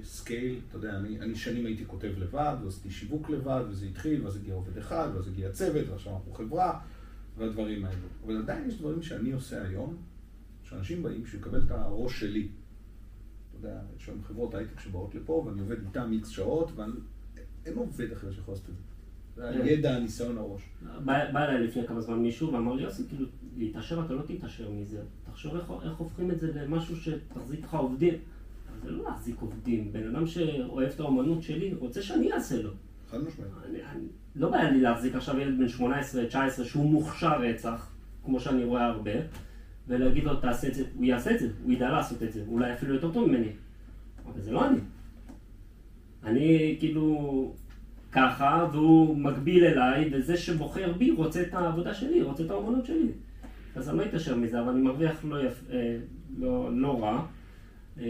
scale? אתה יודע, אני, אני שנים הייתי כותב לבד, ועשיתי שיווק לבד, וזה התחיל, ואז הגיע עובד אחד, ואז הגיע צוות, ועכשיו אנחנו חברה, והדברים האלו. אבל עדיין יש דברים שאני עושה היום, שאנשים באים בשביל לקבל את הראש שלי. אתה יודע, יש היום חברות הייטק שבאות לפה, ואני עובד איתם איקס שעות, ואין עובד אחר שיכול לעשות את זה. כן. הידע, הניסיון, הראש. בא אליי לפני כמה זמן מישהו ואמר לי, יוסי, כאילו, להתעשר אתה לא תתעשר מזה. תחשוב איך הופכים את זה למשהו שתחזיק לך עובדים. זה לא להחזיק עובדים. בן אדם שאוהב את האומנות שלי, רוצה שאני אעשה לו. חד משמעית. לא בעיה לי להחזיק עכשיו ילד בן 18-19 שהוא מוכשר רצח, כמו שאני רואה הרבה, ולהגיד לו תעשה את זה, הוא יעשה את זה, הוא ידע לעשות את זה, אולי אפילו יותר טוב ממני. אבל זה לא אני. אני כאילו ככה, והוא מקביל אליי, וזה שבוחר בי רוצה את העבודה שלי, רוצה את האומנות שלי. אז אני לא אתעשר מזה, אבל אני מרוויח לא, יפ... אה, לא, לא רע. אה,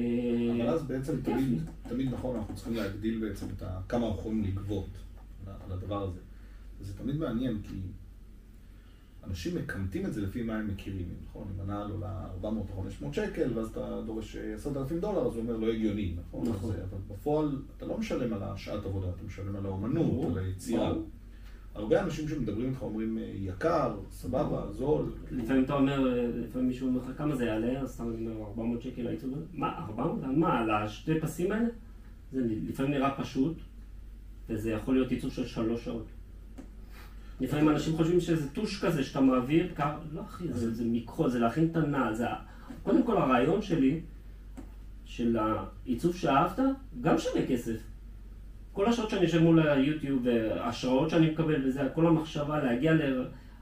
אבל אז בעצם לי. תמיד, תמיד נכון, אנחנו צריכים להגדיל בעצם את. כמה אנחנו יכולים לגבות על הדבר הזה. וזה תמיד מעניין, כי אנשים מקמטים את זה לפי מה הם מכירים, נכון? אם הנעל עולה 400 או 500 שקל, ואז אתה דורש אה, 10,000 דולר, אז הוא אומר לא הגיוני, נכון? נכון. אז, אה, אבל בפועל אתה לא משלם על השעת עבודה, אתה משלם על האומנות, על היצירה. הרבה אנשים שמדברים איתך אומרים אה, יקר, סבבה, זול. לפעמים אתה אומר, אה, לפעמים מישהו אומר לך כמה זה יעלה, אז אתה אומר 400 שקל העיצוב הזה? מה, 400? על מה, על השתי פסים האלה? זה לפעמים נראה פשוט, וזה יכול להיות עיצוב של שלוש שעות. לפעמים אנשים חושבים שזה טוש כזה שאתה מעביר, ככה, לא אחי, זה, זה מכחול, זה להכין את הנעל, זה... קודם כל הרעיון שלי, של העיצוב שאהבת, גם שווה כסף. כל השעות שאני יושב מול היוטיוב, וההשראות שאני מקבל וזה, כל המחשבה להגיע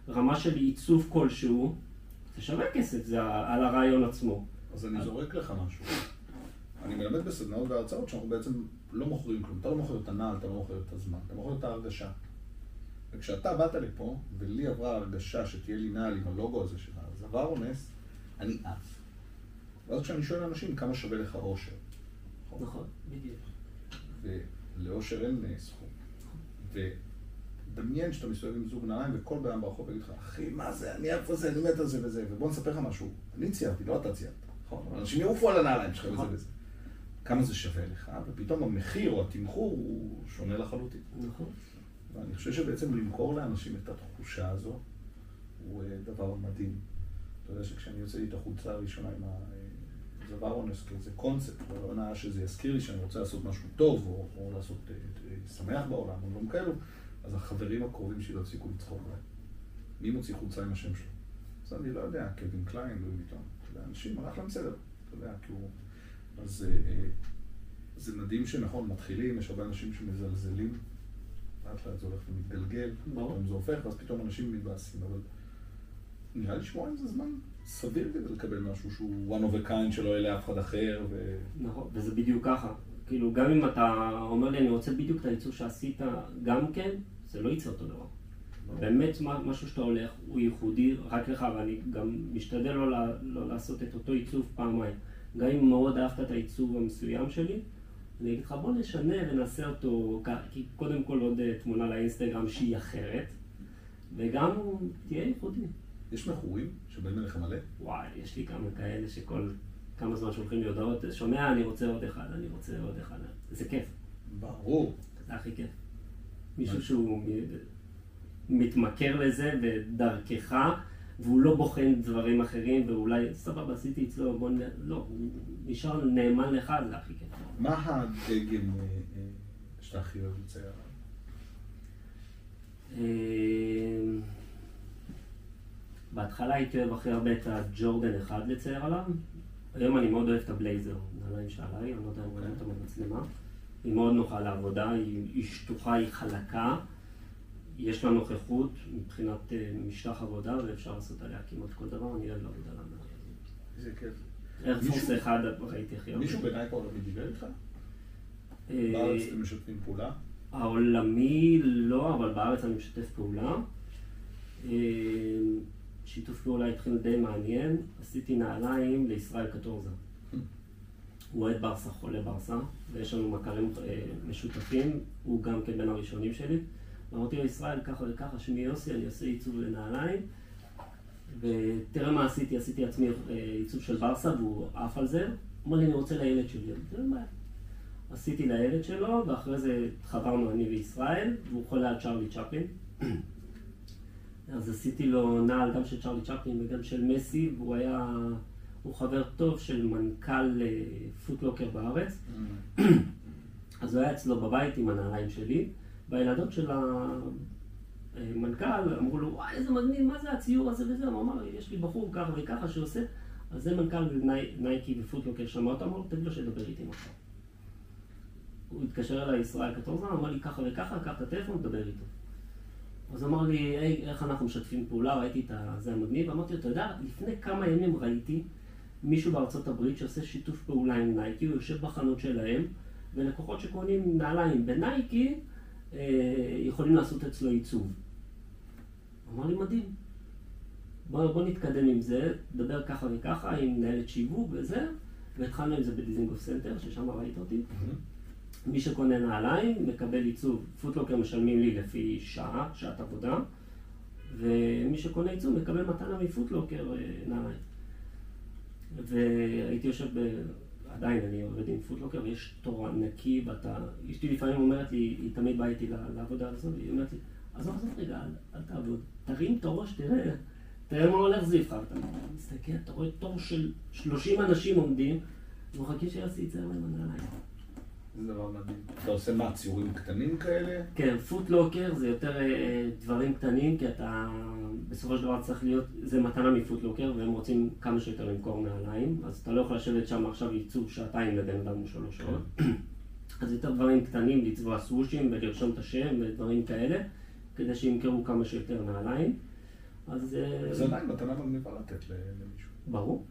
לרמה של עיצוב כלשהו, זה שווה כסף, זה על הרעיון עצמו. אז אני זורק לך משהו. אני מלמד בסדנאות והרצאות שאנחנו בעצם לא מוכרים כלום. אתה לא מוכר את הנעל, אתה לא מוכר את הזמן, אתה מוכר את ההרגשה. וכשאתה באת לפה, ולי עברה הרגשה שתהיה לי נעל עם הלוגו הזה של הזבר או נס, אני עף. ואז כשאני שואל אנשים כמה שווה לך אושר, נכון, בדיוק. ולאושר אין סכום. ודמיין שאתה מסתובב עם זוג נעליים וכל בן אדם ברחוב יגיד לך, אחי, מה זה, אני איפה זה, אני מת על זה וזה, ובוא נספר לך משהו. אני ציירתי, לא אתה ציירת. נכון? אנשים יעופו על הנעליים שלך וזה נכון. וזה. כמה זה שווה לך, ופתאום המחיר או התמחור הוא שונה לחלוטין. נכון. ואני חושב שבעצם למכור לאנשים את התחושה הזו הוא אה, דבר מדהים. אתה יודע שכשאני יוצא לי את החולצה הראשונה עם הזבר אונס כאיזה קונספט, בהבנה שזה יזכיר לי שאני רוצה לעשות משהו טוב, או, או לעשות אה, אה, שמח בעולם, או דברים כאלו, אז החברים הקרובים שלי לא הפסיקו לצחוק עליי. מי מוציא חולצה עם השם שלו? אז אני לא יודע, קווין קליין, לואי ויטון. אתה יודע, אנשים, הלך להם בסדר, אתה יודע, הוא... אז אה, אה, זה מדהים שנכון, מתחילים, יש הרבה אנשים שמזלזלים, לאט לאט זה הולך ומתגלגל. פתאום זה הופך, ואז פתאום אנשים מתבאסים, אבל נראה לי שבועיים זה זמן סביר כדי לקבל משהו שהוא one of a kind שלא יהיה לאף אחד אחר, ו... נכון, וזה בדיוק ככה. כאילו, גם אם אתה אומר לי, אני רוצה בדיוק את העיצוב שעשית, גם כן, זה לא יצא אותו דבר. באמת מה- משהו שאתה הולך הוא ייחודי רק לך, ואני גם משתדל לא, לא לעשות את אותו עיצוב פעמיים. גם אם מאוד אהבת את העיצוב המסוים שלי, אני אגיד לך בוא נשנה ונעשה אותו, כי קודם כל עוד אה, תמונה לאינסטגרם שהיא אחרת, וגם תהיה ייחודי. יש מכורים שבאים אליך מלא, וואי, יש לי כמה כאלה שכל כמה זמן שולחים לי הודעות, שומע, אני רוצה עוד אחד, אני רוצה עוד אחד. זה כיף, ברור. זה הכי כיף. מישהו שהוא מתמכר לזה ודרכך, והוא לא בוחן דברים אחרים, ואולי, סבבה, עשיתי אצלו, בוא נ... לא, נשאר נאמן לך, זה הכי כיף. מה הדגם אה, אה, שאתה הכי אוהב לצייר? אה, בהתחלה הייתי אוהב הכי הרבה את הג'ורדן אחד לצייר עליו. היום אני מאוד אוהב את הבלייזר, נעליים שעליי, אני לא יודע אם רואים אותה במצלמה. היא מאוד נוחה לעבודה, היא, היא שטוחה, היא חלקה. יש לה נוכחות מבחינת אה, משטח עבודה, ואפשר לעשות עליה כמעט כל דבר, אני אוהב לעבוד עליו. איזה כיף. איירפורס מישהו- אחד ראיתי הכי הרבה. מישהו בנייקו העולמי דיבר איתך? אה, בארץ אתם משתפים פעולה? העולמי לא, אבל בארץ אני משתף פעולה. שיתוף פעולה התחיל די מעניין, עשיתי נעליים לישראל קטורזה. הוא אוהד ברסה, חולה ברסה, ויש לנו מכרים אה, משותפים, הוא גם כן בין הראשונים שלי. אמרתי לו, ישראל, ככה וככה, שמי יוסי, אני עושה עיצוב לנעליים. ותראה מה עשיתי, עשיתי עצמי אה, עיצוב של ברסה, והוא עף על זה. אמר לי, אני רוצה לילד שלי. עשיתי לילד שלו, ואחרי זה התחברנו אני וישראל, והוא חולה על צ'רלי צ'פלין. אז עשיתי לו נעל גם של צ'רלי צ'פלין וגם של מסי, והוא היה, הוא חבר טוב של מנכ"ל אה, פוטלוקר בארץ. אז הוא היה אצלו בבית עם הנעליים שלי, והילדות של המנכ"ל אמרו לו, וואי, איזה מגניב, מה זה הציור הזה וזה? הוא אמר, יש לי בחור ככה וככה שעושה, אז זה מנכ"ל ני- נייקי ופוטלוקר שמע אותם, אמר לו, תגיד לו שידבר איתי מחר. הוא התקשר אליי, ישראל קטורזה, אמר לי ככה וככה, קח את הטלפון, תדבר איתו. אז אמר לי, היי, איך אנחנו משתפים פעולה, ראיתי את זה המגניב, אמרתי לו, אתה יודע, לפני כמה ימים ראיתי מישהו בארצות הברית שעושה שיתוף פעולה עם נייקי, הוא יושב בחנות שלהם, ולקוחות שקונים נעליים בנייקי, אה, יכולים לעשות אצלו עיצוב. אמר לי, מדהים. בוא, בוא נתקדם עם זה, נדבר ככה וככה עם מנהלת שיווק וזה, והתחלנו עם זה בדיזינגוף סנטר, ששם ראית אותי. מי שקונה נעליים מקבל עיצוב, Foot Locker משלמים לי לפי שעה, שעת עבודה, ומי שקונה עיצוב מקבל מתנה מ Foot Locker אה, נעליים. והייתי יושב ב... עדיין אני עובד עם Foot Locker ויש תור ענקי ואתה... אשתי לפעמים אומרת לי, היא תמיד באה איתי לעבודה הזאת, היא אומרת לי, עזוב, עזוב רגע, אל, אל תעבוד, תרים את הראש, תראה, תראה מה הולך סביבך. אתה מסתכל, אתה רואה תור של 30 אנשים עומדים, ומחכים שיוסי יצא להם הנעליים. זה דבר מדהים. אתה עושה מה, ציורים קטנים כאלה? כן, פוטלוקר זה יותר אה, דברים קטנים, כי אתה בסופו של דבר צריך להיות, זה מתנה מפוטלוקר, והם רוצים כמה שיותר למכור נעליים, אז אתה לא יכול לשבת שם עכשיו עיצוב שעתיים לבן אדם או שלוש שעות. אז יותר דברים קטנים, לצבוע סוושים ולרשום את השם ודברים כאלה, כדי שימכרו כמה שיותר נעליים. אז אה, זה עדיין מתנה מגניבה לתת למישהו. ברור.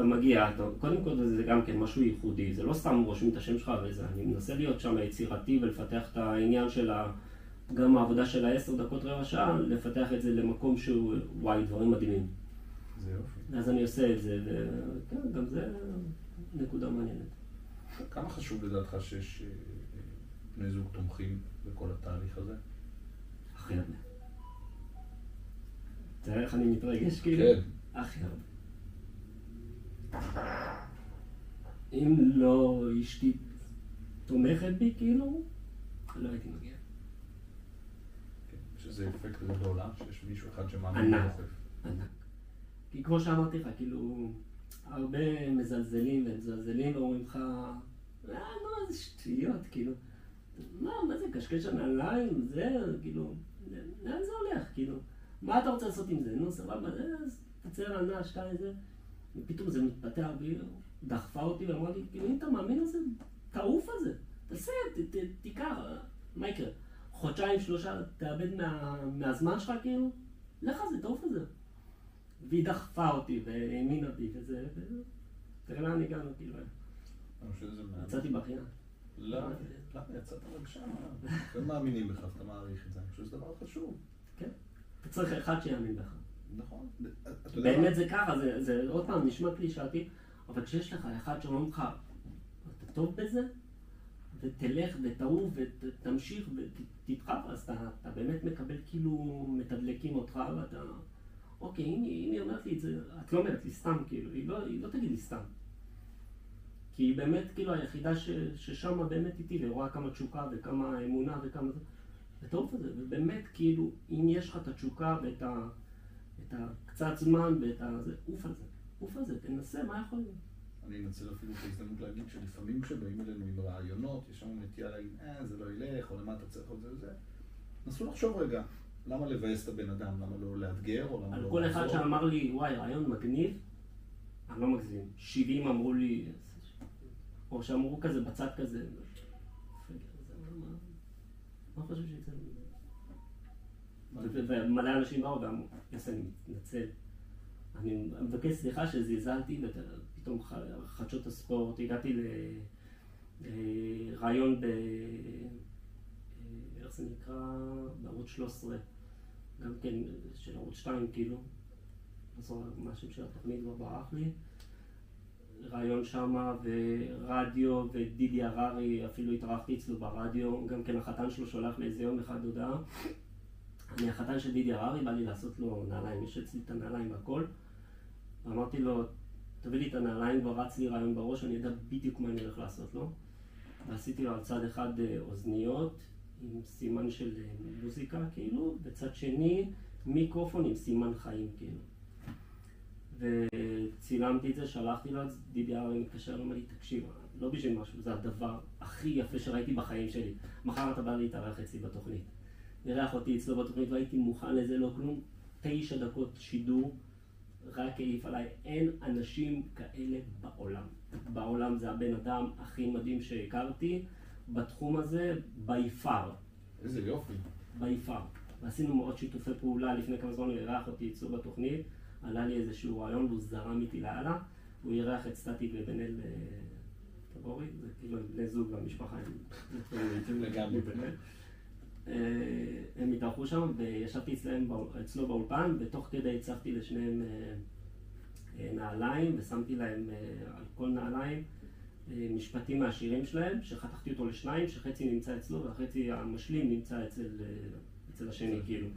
אתה מגיע, אתה, קודם כל זה גם כן משהו ייחודי, זה לא סתם רושמים את השם שלך וזה, אני מנסה להיות שם יצירתי ולפתח את העניין של ה... גם העבודה של העשר דקות רבע שעה, לפתח את זה למקום שהוא, וואי, דברים מדהימים. זה יופי. אז אני עושה את זה, וכן, גם זה נקודה מעניינת. כמה חשוב לדעתך שיש אה, אה, בני זוג תומכים בכל התהליך הזה? הכי הרבה. תראה איך אני מתרגש, כאילו? כן. הכי הרבה. אם לא אשתי תומכת בי, כאילו, לא הייתי מגיע. יש איזה אפקט גדול, אה? שיש מישהו אחד שמאמין ענק. ודוחף. ענק. כי כמו שאמרתי לך, כאילו, הרבה מזלזלים ומזלזלים ואומרים לך, אה, נו, איזה שטויות, כאילו. מה, מה זה, קשקש הנעליים, זה, כאילו, לאן זה הולך, כאילו? מה אתה רוצה לעשות עם זה? נו, סבבה, זה, תצייר ענה, שתיים, זה. ופתאום זה מתפתח בי, דחפה אותי ואמרה לי, כאילו, אם אתה מאמין לזה, תעוף על זה. תעשה, תיקח, מה יקרה? חודשיים, שלושה, תאבד מה, מהזמן שלך, כאילו? לך על זה, תעוף על זה. והיא דחפה אותי והאמינה בי וזה, ו- תראה לאן הגענו, כאילו. יצאתי בכייה. לא, למה יצאת רק שם? הם מאמינים בך, אתה מעריך את זה. אני חושב שזה דבר חשוב. כן. אתה צריך אחד שיאמין בך. נכון. באמת זה ככה, זה, זה עוד פעם נשמע קלישאתי, אבל כשיש לך אחד שאומר לך, אתה טוב בזה, ותלך ותעוף ותמשיך ותדחף, אז אתה, אתה באמת מקבל כאילו, מתדלקים אותך ואתה, אוקיי, אם, היא- אם היא אומרת לי את זה, את לא אומרת לי סתם, כאילו, היא לא, היא לא תגיד לי סתם. כי היא באמת כאילו היחידה ש, ששמה באמת איתי, והיא רואה כמה תשוקה וכמה אמונה וכמה זה, ותעוף את זה, ובאמת כאילו, אם יש לך את התשוקה ואת ה... את הקצת זמן ואת ה... עוף על זה, עוף על זה, תנסה, מה יכול להיות? אני אנצל אפילו את ההזדמנות להגיד שלפעמים כשבאים אלינו עם רעיונות, יש לנו נטייה להגיד, אה, זה לא ילך, או למה אתה צריך עוד זה וזה. נסו לחשוב רגע, למה לבאס את הבן אדם, למה לא לאתגר, או למה על לא כל אחד לעזור? שאמר לי, וואי, רעיון מגניב, אני לא מגזים. 70 אמרו לי, או שאמרו כזה בצד כזה, "פגר, זה מה- חושב שיצא מזה? ומלא אנשים באו ואמרו, יס, אני מתנצל. אני מבקש סליחה שזלזלתי, ופתאום חדשות הספורט, הגעתי לרעיון ב... אה, איך זה נקרא? בערוץ 13, גם כן של ערוץ 2 כאילו, לא מה השם של התוכנית כבר ברח לי. רעיון שמה, ורדיו, ודידי הררי, אפילו התארחתי אצלו ברדיו, גם כן החתן שלו שולח לי איזה יום אחד הודעה. אני החתן של דידי הררי, בא לי לעשות לו נעליים, יש אצלי את הנעליים והכל. ואמרתי לו, תביא לי את הנעליים, כבר רץ לי רעיון בראש, אני יודע בדיוק מה אני הולך לעשות לו. ועשיתי לו על צד אחד אה, אוזניות עם סימן של אה, מוזיקה כאילו, וצד שני מיקרופון עם סימן חיים כאילו. וצילמתי את זה, שלחתי לו, דידי הרי מתקשר אומר לי, תקשיב, לא בשביל משהו, זה הדבר הכי יפה שראיתי בחיים שלי. מחר אתה בא להתארח אצלי בתוכנית. אירח אותי אצלו בתוכנית, לא הייתי מוכן לזה, לא כלום. תשע דקות שידור, רק העיף עליי. אין אנשים כאלה בעולם. בעולם זה הבן אדם הכי מדהים שהכרתי בתחום הזה, far. איזה יופי. far. ועשינו מאוד שיתופי פעולה, לפני כמה זמן הוא אירח אותי אצלו בתוכנית, עלה לי איזשהו רעיון והוא זרם איתי לאללה, הוא אירח את סטטיק ובן אל אה, טבורי, זה כאילו בני זוג והמשפחה הם... לגמרי. אה, הם התארחו שם וישבתי אצלם, אצלו באולפן, ותוך כדי הצבתי לשניהם אה, אה, נעליים ושמתי להם על כל נעליים משפטים מהשירים שלהם, שחתכתי אותו לשניים, שחצי נמצא אצלו והחצי המשלים נמצא אצל, אצל השני כאילו.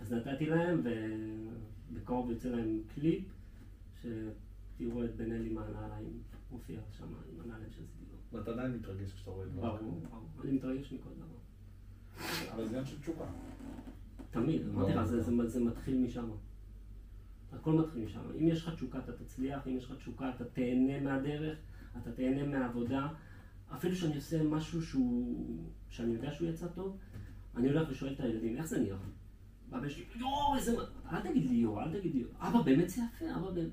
אז נתתי להם ובקרוב יוצא להם קליפ, שתראו את בן אלי מהנעליים מופיע שם עם הנעליים שעשיתי לו. ואתה עדיין מתרגש כשאתה רואה דברים. ברור, ברור. אני מתרגש מכל דבר. אבל זה עניין של תשוקה. תמיד, אמרתי לך. זה, מתחיל משם. הכל מתחיל משם. אם יש לך תשוקה, אתה תצליח, אם יש לך תשוקה, אתה תהנה מהדרך, אתה תהנה מהעבודה. אפילו שאני עושה משהו שהוא, שאני יודע שהוא יצא טוב, אני הולך ושואל את הילדים, איך זה נראה? ואבא שלי, יואו, איזה... מ-" אל תגיד לי יואו, אל תגיד לי יואו. אבא, באמת זה יפה, אבא, באמת.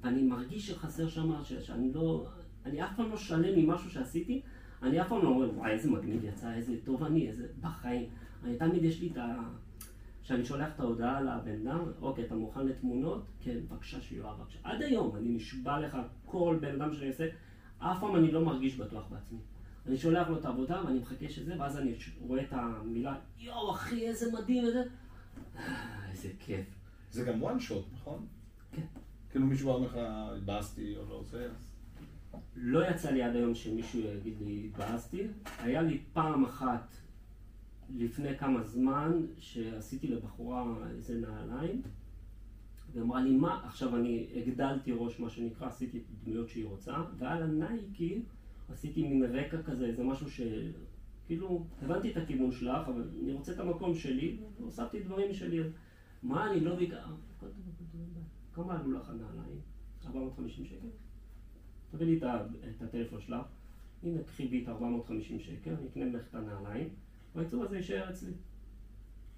ואני מרגיש שחסר שם, שאני לא... אני אף פעם לא שלם ממשהו שעשיתי, אני אף פעם לא אומר, וואי, איזה מגניב יצא, איזה טוב אני, איזה... בחיים. אני תמיד יש לי את ה... כשאני שולח את ההודעה לבן אדם, אוקיי, אתה מוכן לתמונות? כן, בבקשה שיואב, בבקשה. עד היום, אני נשבע לך, כל בן אדם שאני עושה, אף פעם אני לא מרגיש בטוח בעצמי. אני שולח לו את העבודה ואני מחכה שזה, ואז אני רואה את המילה, יואו, אחי, איזה מדהים, איזה... איזה כיף. זה גם one shot, נכון? כן. כאילו מישהו בא אומר לך, התבאסתי או לא זה, אז... לא יצא לי עד היום שמישהו יגיד לי, התבאסתי. היה לי פעם אחת, לפני כמה זמן, שעשיתי לבחורה איזה נעליים, והיא אמרה לי, מה? עכשיו אני הגדלתי ראש, מה שנקרא, עשיתי את הדמויות שהיא רוצה, ועל הנייקי עשיתי מין רקע כזה, איזה משהו ש... כאילו, הבנתי את הכיוון שלך, אבל אני רוצה את המקום שלי, והוספתי דברים שלי. מה, אני לא ביקר... כמה עלו לך הנעליים? 450 שקל? תביא לי את הטלפון שלך, הנה קחי בי את 450 שקל, אני אקנה ממך את הנעליים, והעיצוב הזה יישאר אצלי.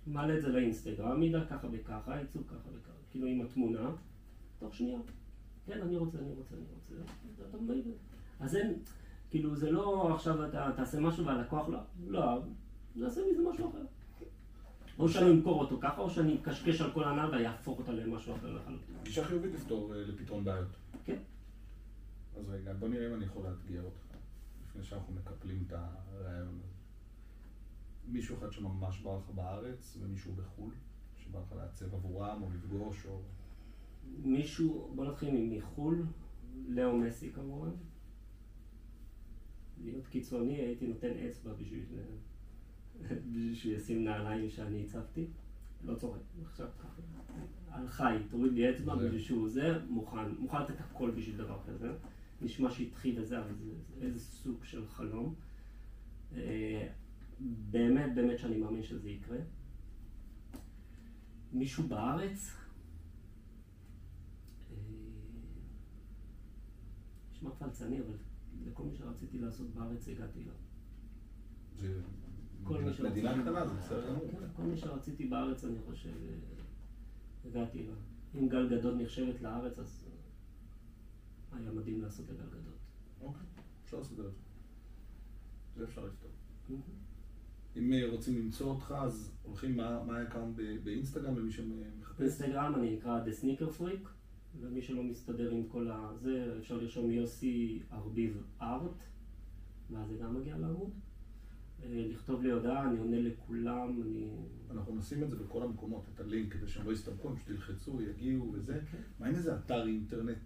מעלה את זה לאינסטגרם, מידה ככה וככה, עיצוב ככה וככה, כאילו עם התמונה, תוך שנייה. כן, אני רוצה, אני רוצה, אני רוצה, אתה זה. אז אין, כאילו זה לא עכשיו אתה תעשה משהו והלקוח לא, לא, נעשה מזה משהו אחר. או שאני אמכור אותו ככה, או שאני אקשקש על כל הנעל ויהפוך אותה למשהו אחר לחלוטין. גישה חיובית לפתור, אה, לפתרון בעיות. אז רגע, בוא נראה אם אני יכול לאתגר אותך, לפני שאנחנו מקפלים את הרעיון הזה. מישהו אחד שממש בא לך בארץ, ומישהו בחו"ל, שבא לך לעצב עבורם, או לפגוש, או... מישהו, בוא נתחיל מחו"ל, לאו מסי כמובן. להיות קיצוני, הייתי נותן אצבע בשביל, בשביל שהוא ישים נעליים שאני הצבתי. לא צוחק, עכשיו ככה. על חי, תוריד לי אצבע בשביל שהוא זה, מוכן, מוכן לתת הכל בשביל דבר כזה. נשמע שהתחיל וזה, אבל זה, זה איזה סוג של חלום. אה, באמת, באמת שאני מאמין שזה יקרה. מישהו בארץ? אה, נשמע פלצני, אבל לכל מי שרציתי לעשות בארץ הגעתי אליו. זה כל מי שרוצה. מדינה קטנה, זה בסדר גמור. כן, כל מי שרציתי בארץ, אני חושב, אה, הגעתי אליו. אם גל גדות נחשבת לארץ, אז היה מדהים לעשות לגל גדות. אוקיי, אפשר לסדר את זה. זה אפשר לפתור. מהמם. אם אה, רוצים למצוא אותך, אז הולכים, מה ב- באינסטגרם למי שמחפש? באינסטגרם אני אקרא The Sneaker Freak, ומי שלא מסתדר עם כל הזה, אפשר לרשום יוסי ארביב ארט, ואז זה גם מגיע לעמוד. אה, לכתוב לי הודעה, אני עונה לכולם, אני... אנחנו נשים את זה בכל המקומות, את הלינק, כדי שהם לא יסתמכו, הם שתלחצו, יגיעו וזה. כן. מה עם איזה אתר אינטרנט?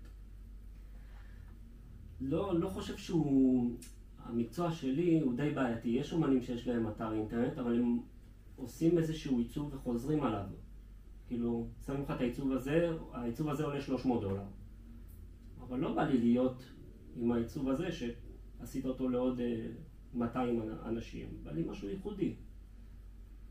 לא, לא חושב שהוא... המקצוע שלי הוא די בעייתי. יש אומנים שיש להם אתר אינטרנט, אבל הם עושים איזשהו עיצוב וחוזרים עליו. כאילו, שמים לך את העיצוב הזה, העיצוב הזה עולה 300 דולר. אבל לא בא לי להיות עם העיצוב הזה, שעשית אותו לעוד אה, 200 אנשים. בא לי משהו ייחודי.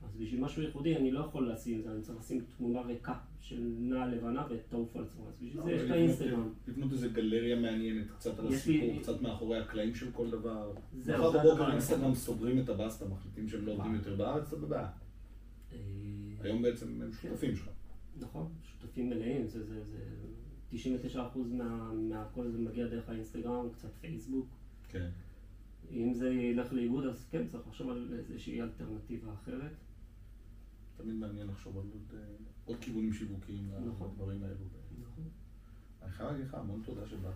אז בשביל משהו ייחודי אני לא יכול לשים זה, אני צריך לשים תמונה ריקה של נעה לבנה ותעוף על עצמו. אז בשביל זה יש את האינסטגרם. לבנות איזה גלריה מעניינת, קצת על הסיפור, קצת מאחורי הקלעים של כל דבר. מחר בבוקר אינסטגרם. סוגרים את הבסטה, מחליטים שהם לא עובדים יותר בארץ, אתה בבעיה. אה, היום בעצם הם שותפים שלך. נכון, שותפים מלאים, זה, זה, זה 99% מה, מהכל זה מגיע דרך האינסטגרם, קצת פייסבוק. כן. אם זה ילך לאיבוד, אז כן, צריך לחשוב על איזושהי אלטרנטיבה אחרת. תמיד מעניין לחשוב על עוד, אה, עוד כיוונים שיווקיים נכון. לדברים האלו. נכון. אני חייב להגיד לך המון תודה שבאת.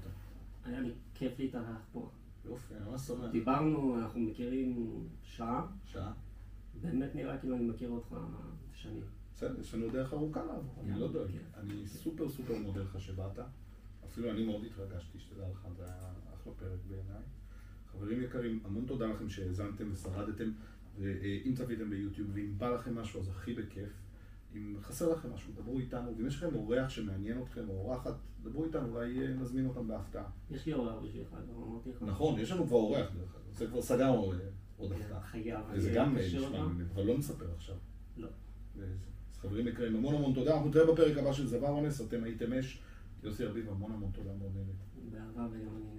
היה לי כיף להתארח פה. יופי, אני ממש שמח. דיברנו, אנחנו מכירים שעה, שעה? באמת נראה כאילו אני מכיר אותך שנים. בסדר, יש לנו דרך ארוכה לעבור, אני לא דואג. כן. אני סופר סופר מודה לך שבאת. אפילו אני מאוד התרגשתי, שתדע לך, זה היה אחלה פרק בעיניי. חברים יקרים, המון תודה לכם שהאזנתם ושרדתם, ואם צפיתם ביוטיוב, ואם בא לכם משהו, אז הכי בכיף. אם חסר לכם משהו, דברו איתנו, ואם יש לכם אורח שמעניין אתכם, או אורחת, דברו איתנו, אולי אה, נזמין אותם בהפתעה. יש לי אורח בשבילך, אמרתי לך. נכון, יש לנו כבר אורח דרך אגב, זה כבר סגרנו אה, עוד הפתעה. חייב. וזה גם אה, נשמע אבל לא נספר עכשיו. לא. אז חברים יקרים, המון המון תודה, אנחנו נתראה בפרק הבא של זבר אונס, אתם הייתם אש. יוסי ארביב, המון המון תודה מאוד נהנית. באהבה וגם אני.